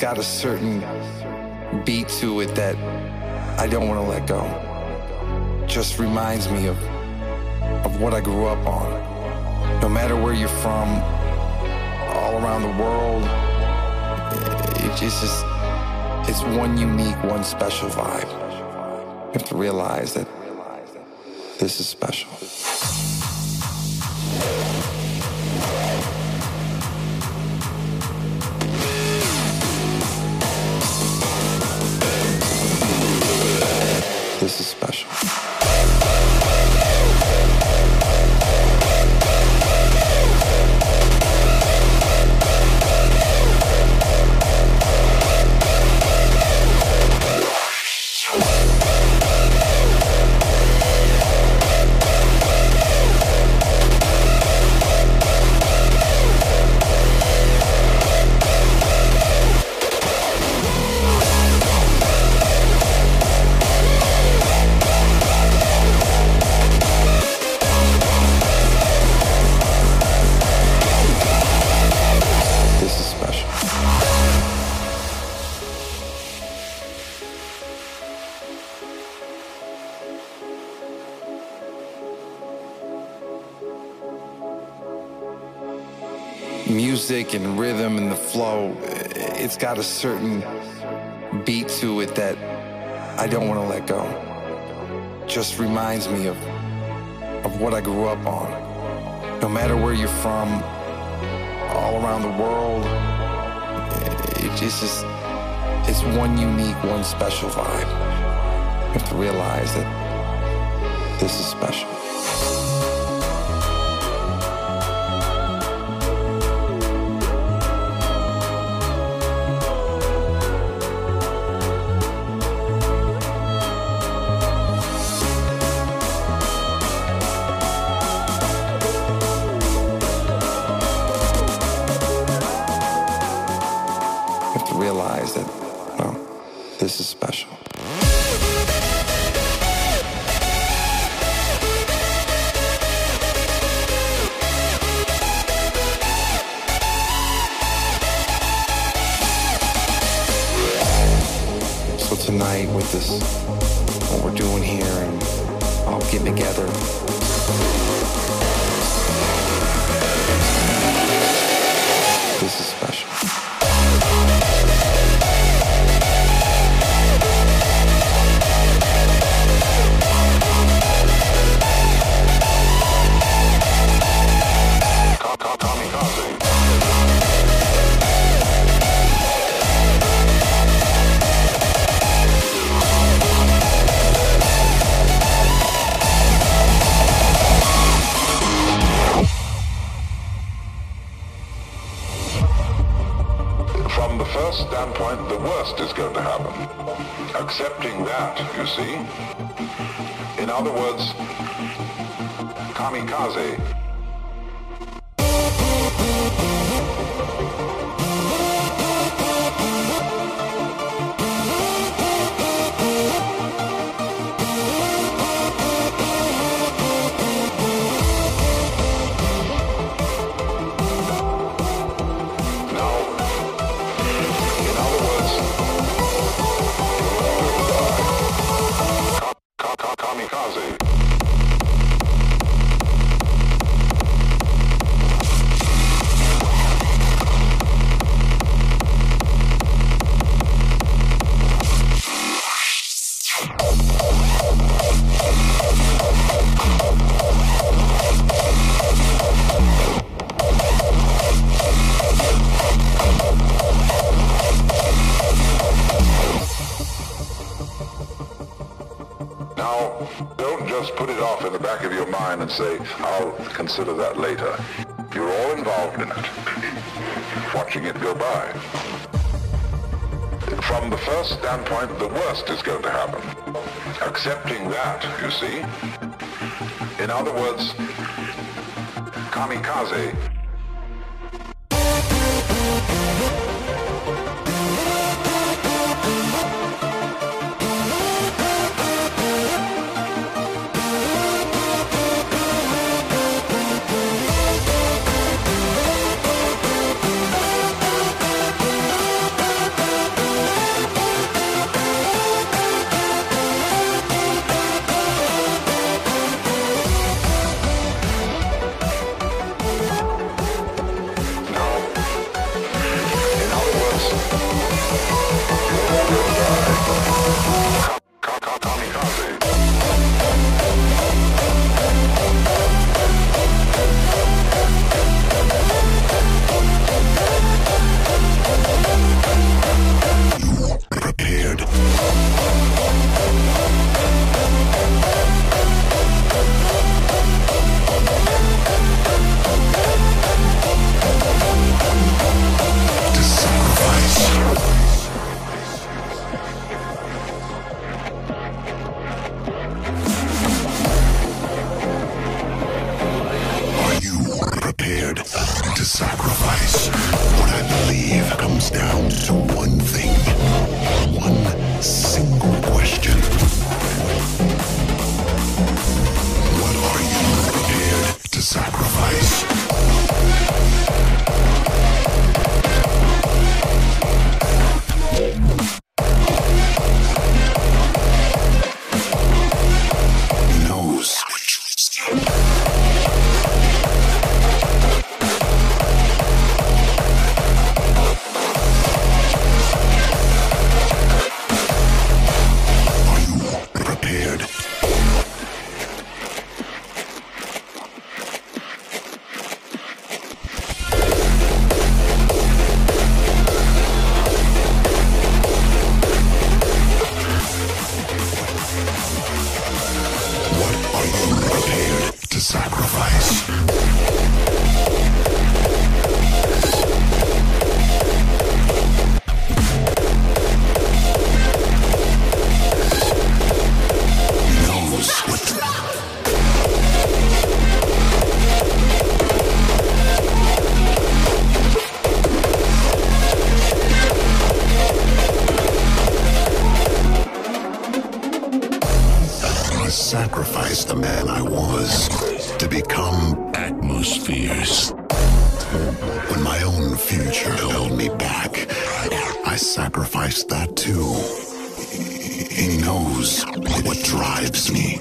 Got a certain beat to it that I don't want to let go. Just reminds me of of what I grew up on. No matter where you're from, all around the world, eh, it's just it's one unique, one special vibe. You have to realize that this is special. Is special. Got a certain beat to it that I don't want to let go. Just reminds me of of what I grew up on. No matter where you're from, all around the world. It, it's just, it's one unique, one special vibe. You have to realize that this is special. Say, I'll consider that later. You're all involved in it, watching it go by. From the first standpoint, the worst is going to happen. Accepting that, you see. In other words, kamikaze. I sacrificed that too. He knows what drives me.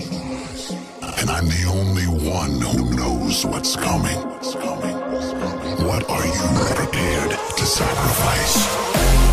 And I'm the only one who knows what's coming. What are you prepared to sacrifice?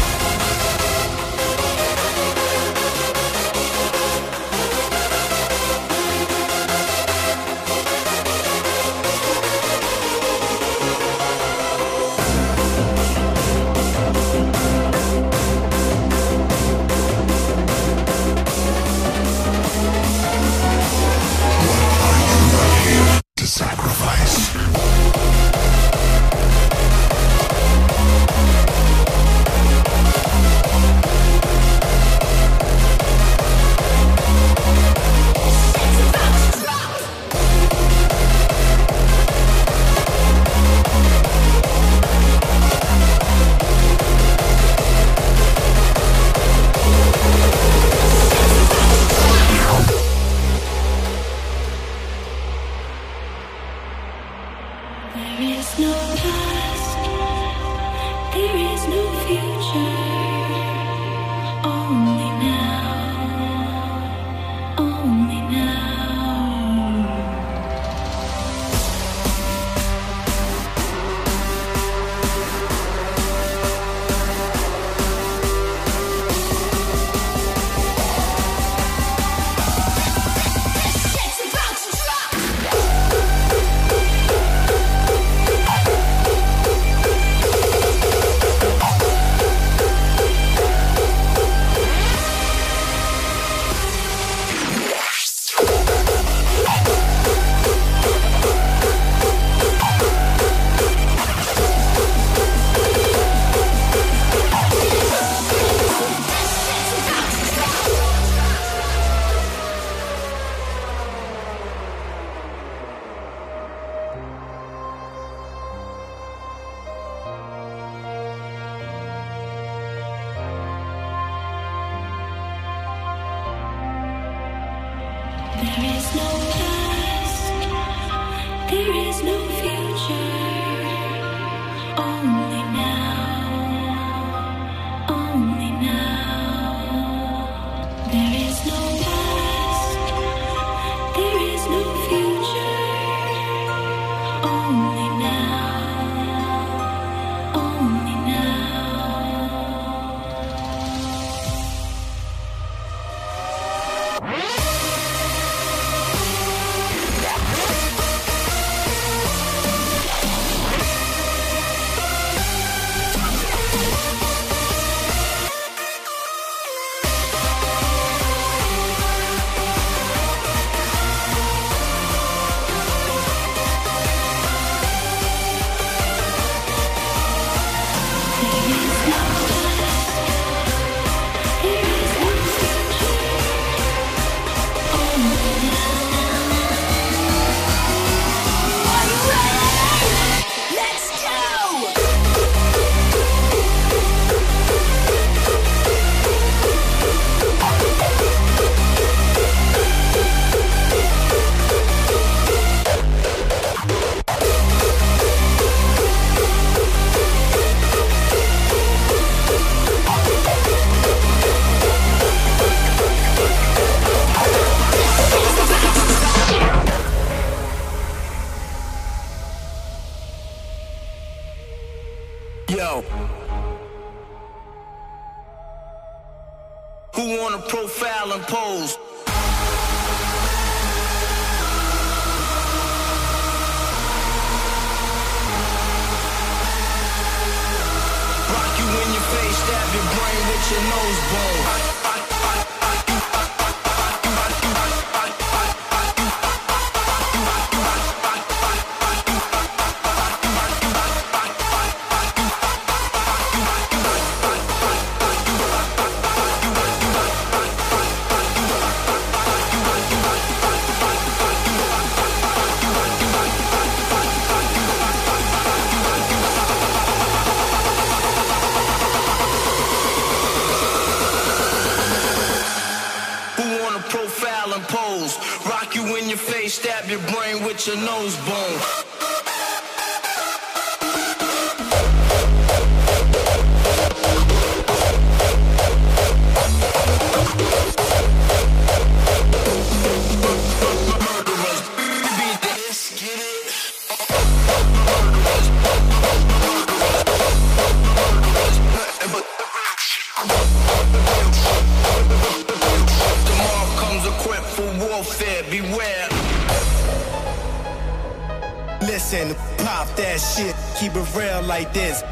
like this.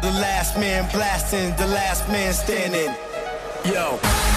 The last man blasting, the last man standing. Yo.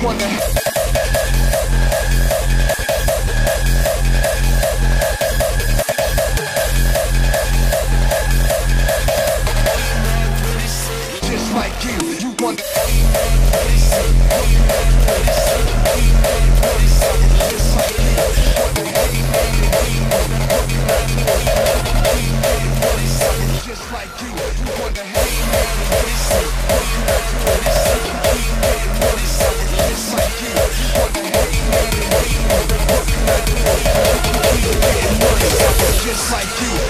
What the hell? just like you.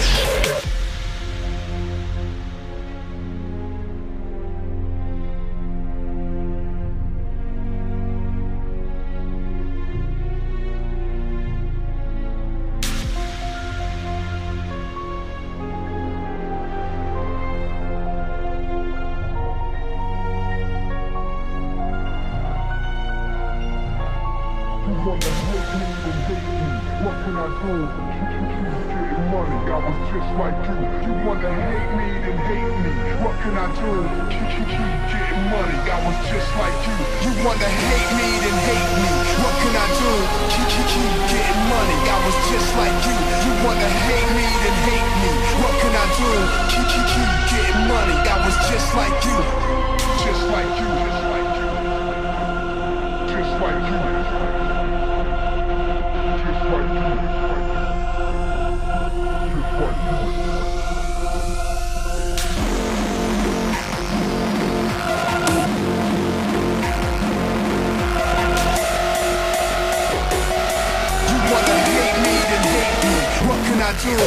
Just like you.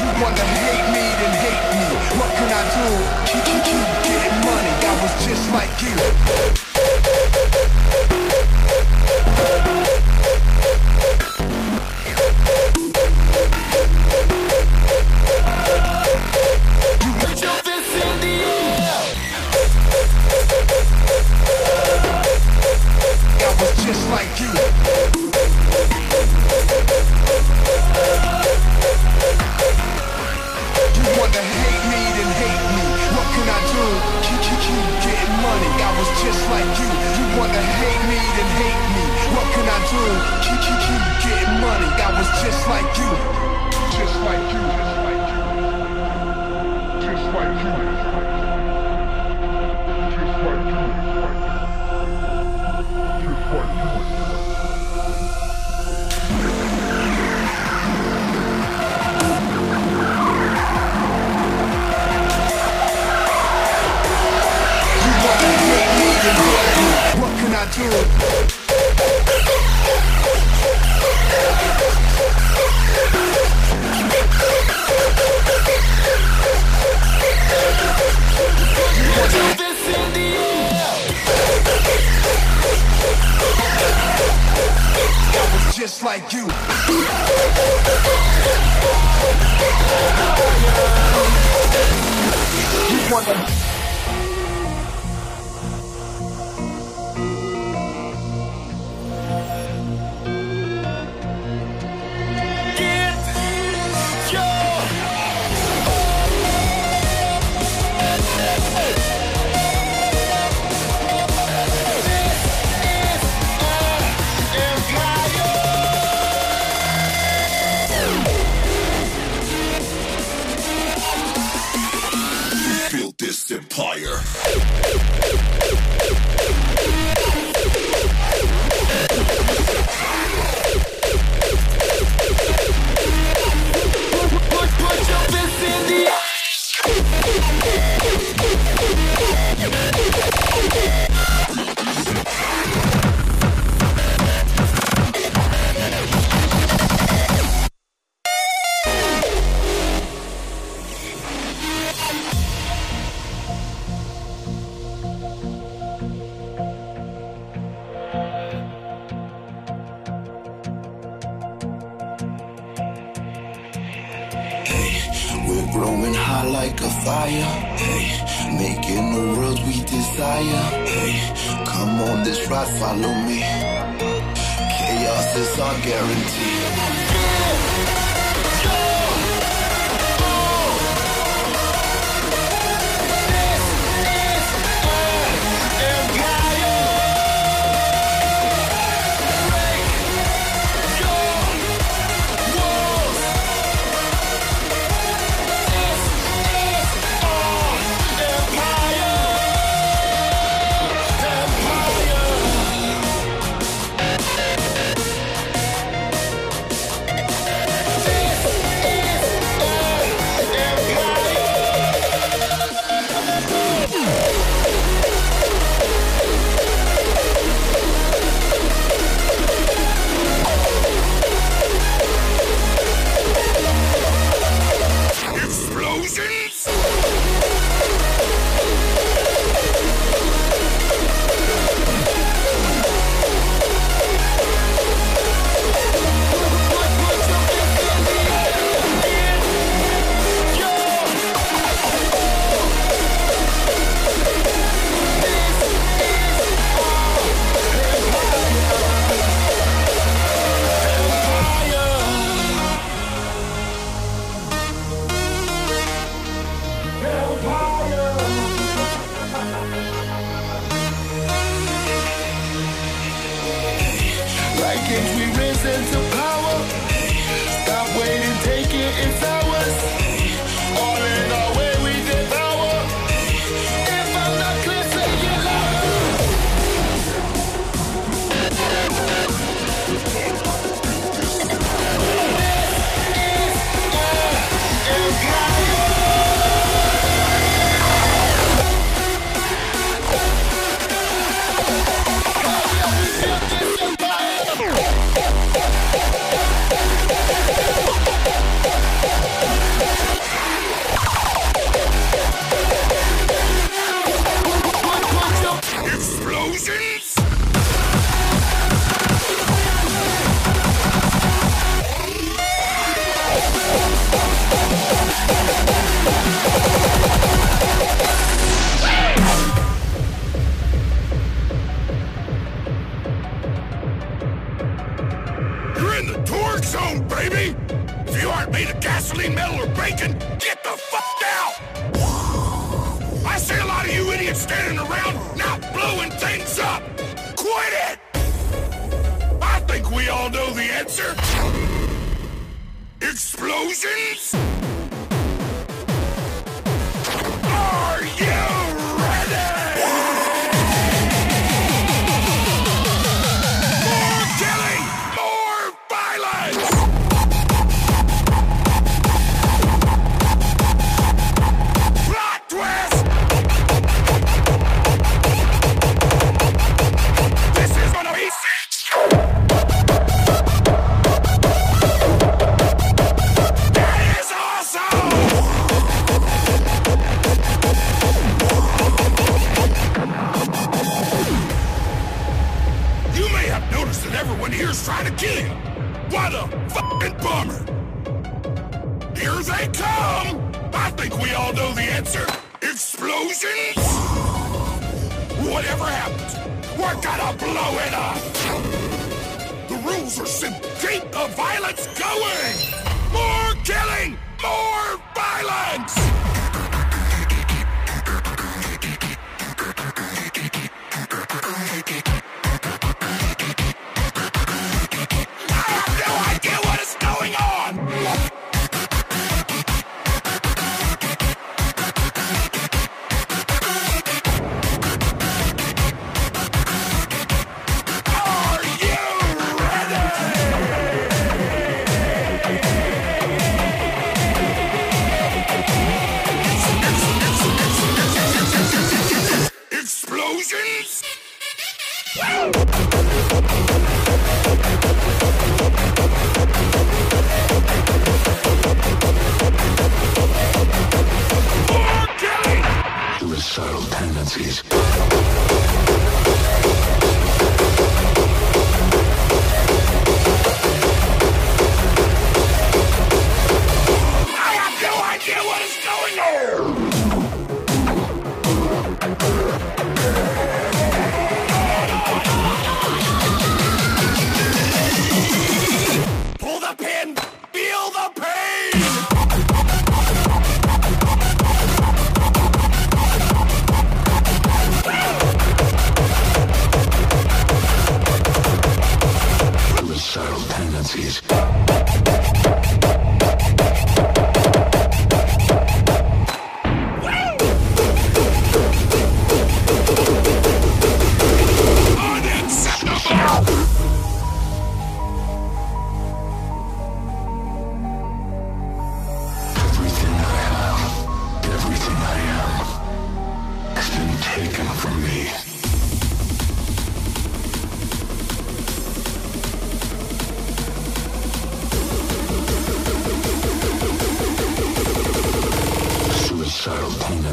You wanna hate me then hate me? What can I do? I was just like you You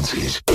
taken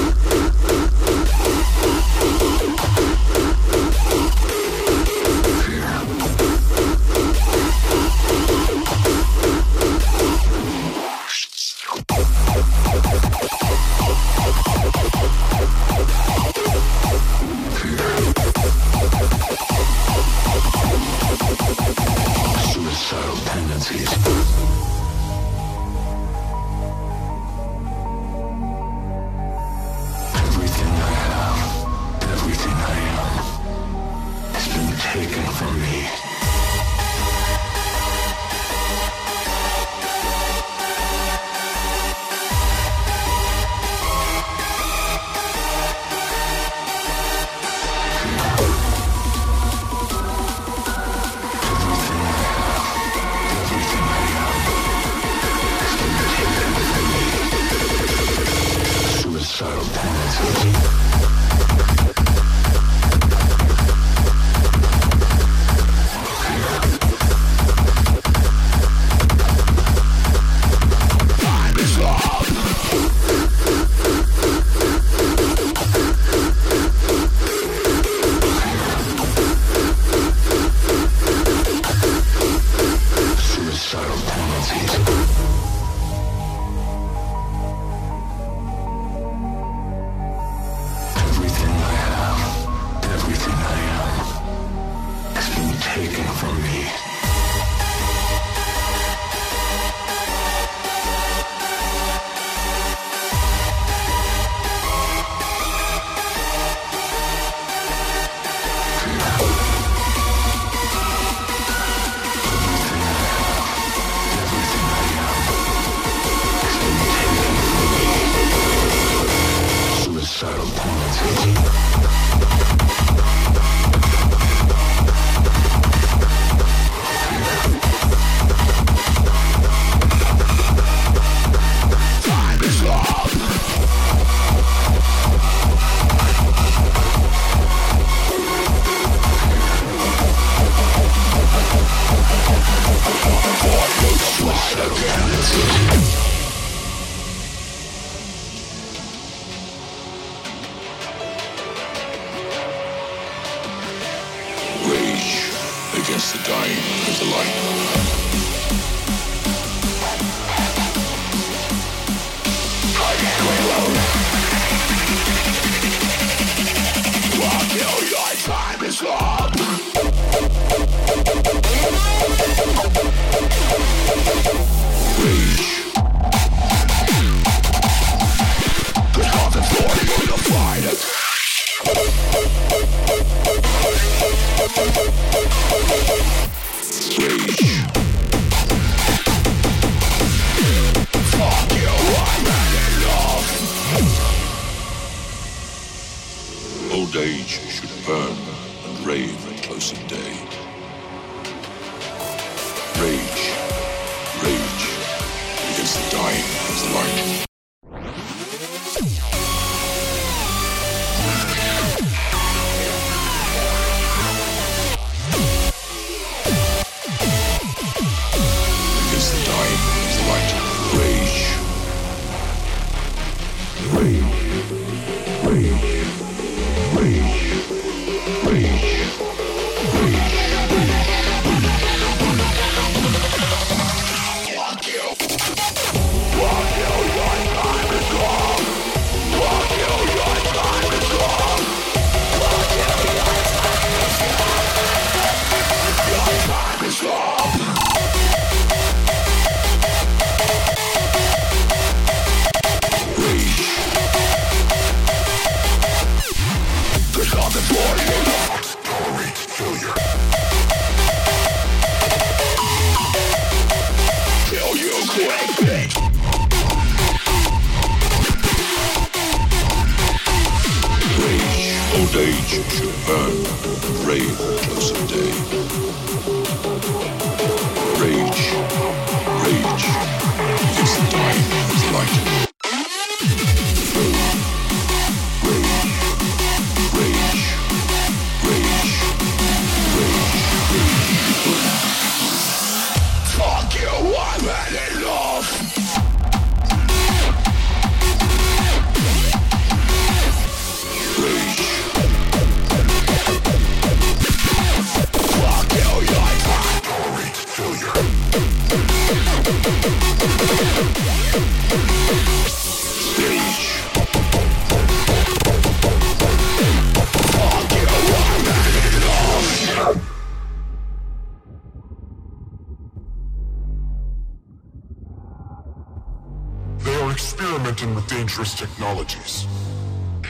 dangerous technologies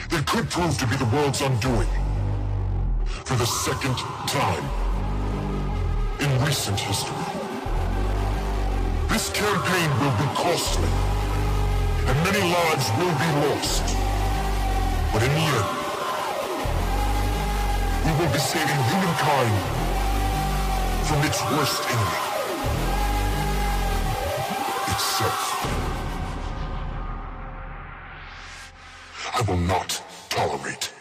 that could prove to be the world's undoing. For the second time in recent history. This campaign will be costly, and many lives will be lost. But in the end, we will be saving humankind from its worst enemy, itself. will not tolerate.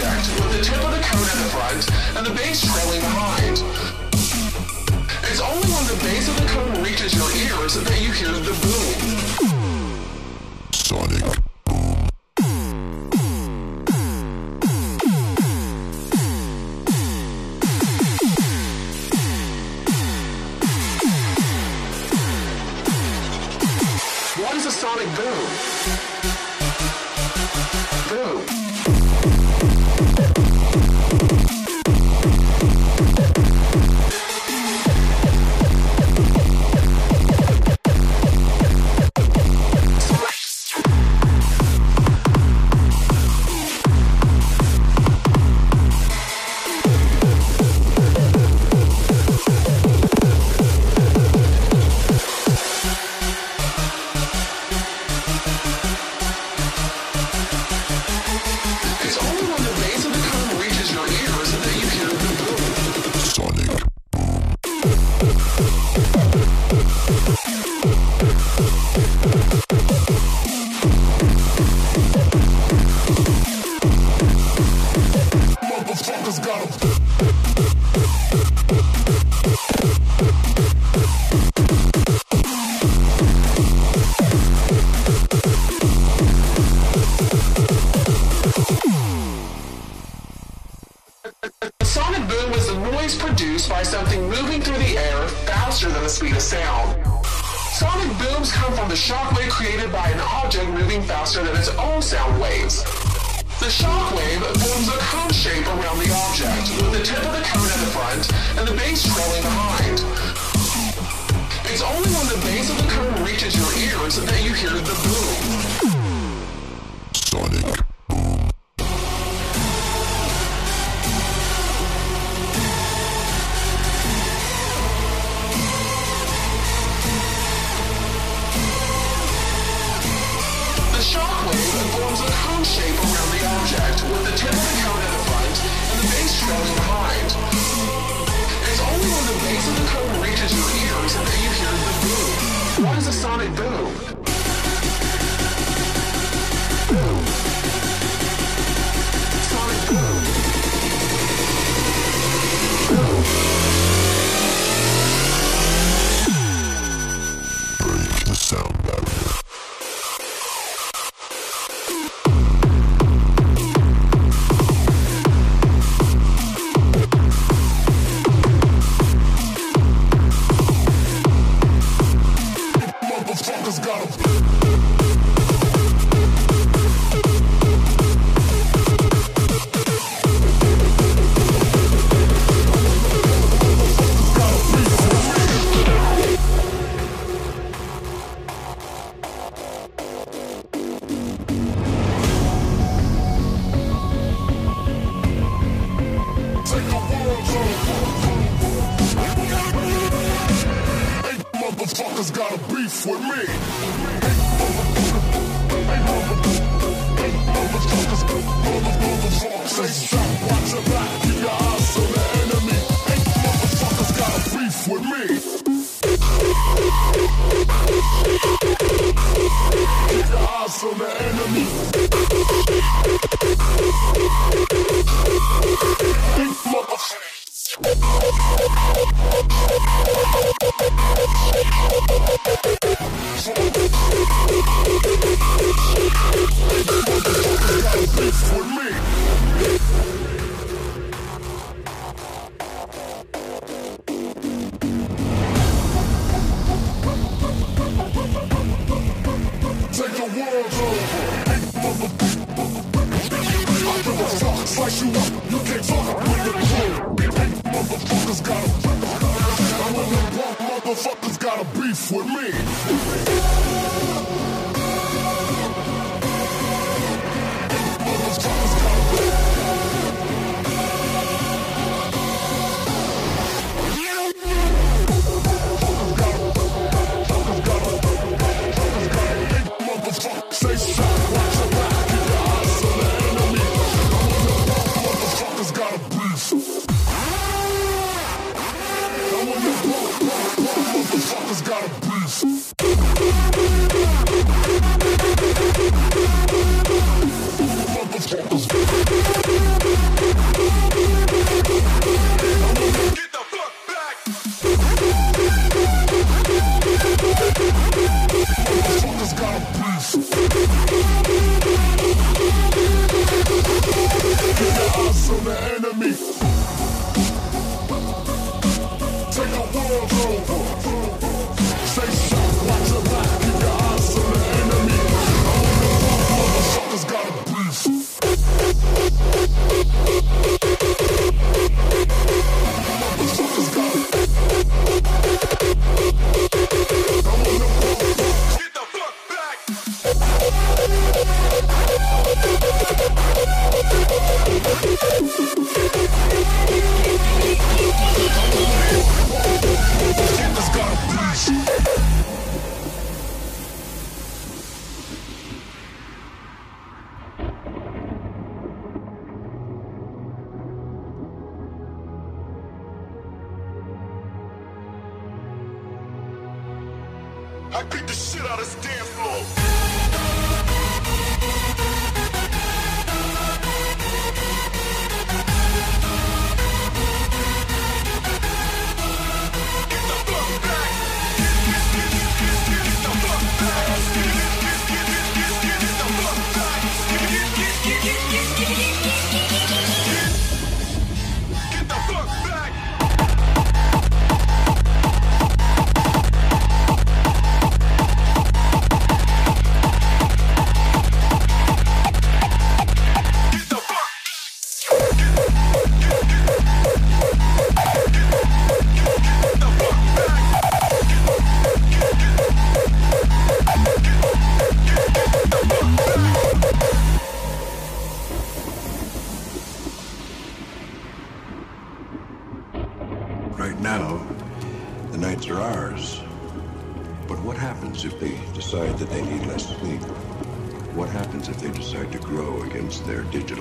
object with the tip of the cone at the front and the base trailing behind. It's only when the base of the cone reaches your ears that you hear the boom. Sonic. front and the base trailing behind. It's only when the base of the curve reaches your ears that you hear the boom. Sonic.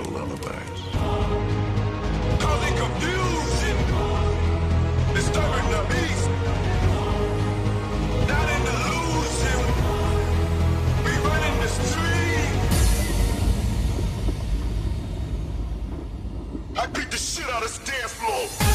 lullabies. Causing confusion, disturbing the. Not we the streets. I beat the shit out of this dance floor.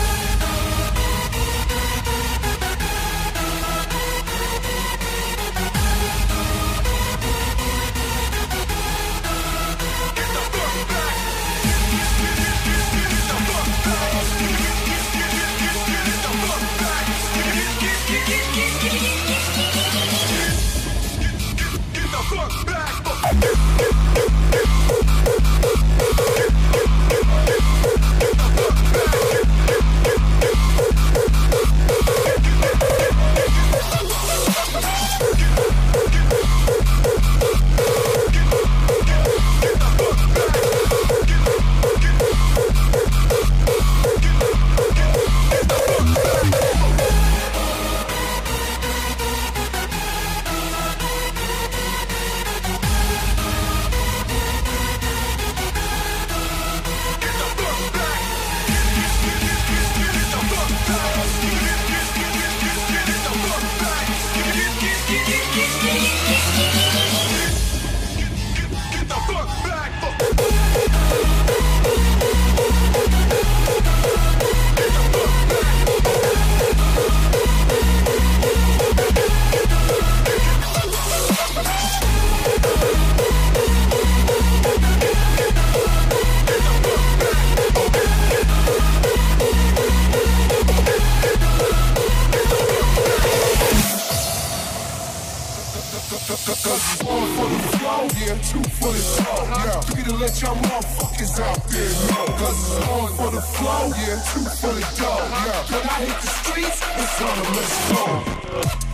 Cause one for the flow, yeah, two for the show. Yeah, three to let y'all motherfuckers out there know. Cause one for the flow, yeah, two for the dough. Yeah, when I hit the streets, it's on a let's go.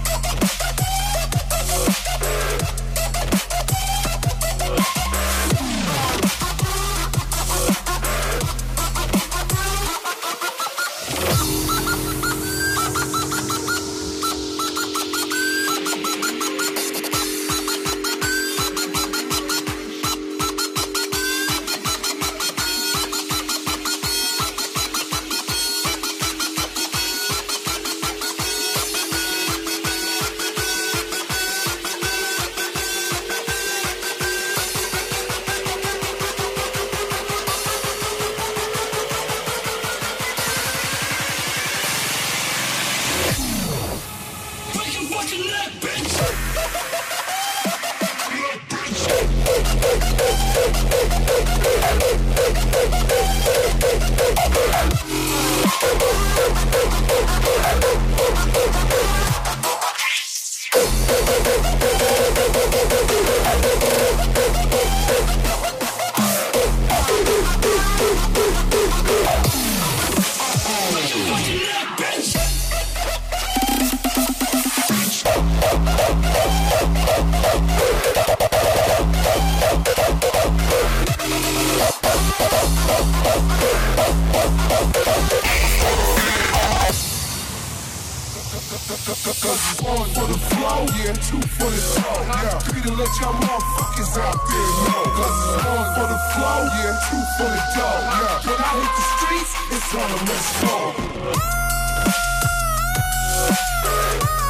What y'all motherfuckers out there know. Cause one for the flow, yeah. Two for the dough, yeah. When I hit the streets, you want, what? Baseline!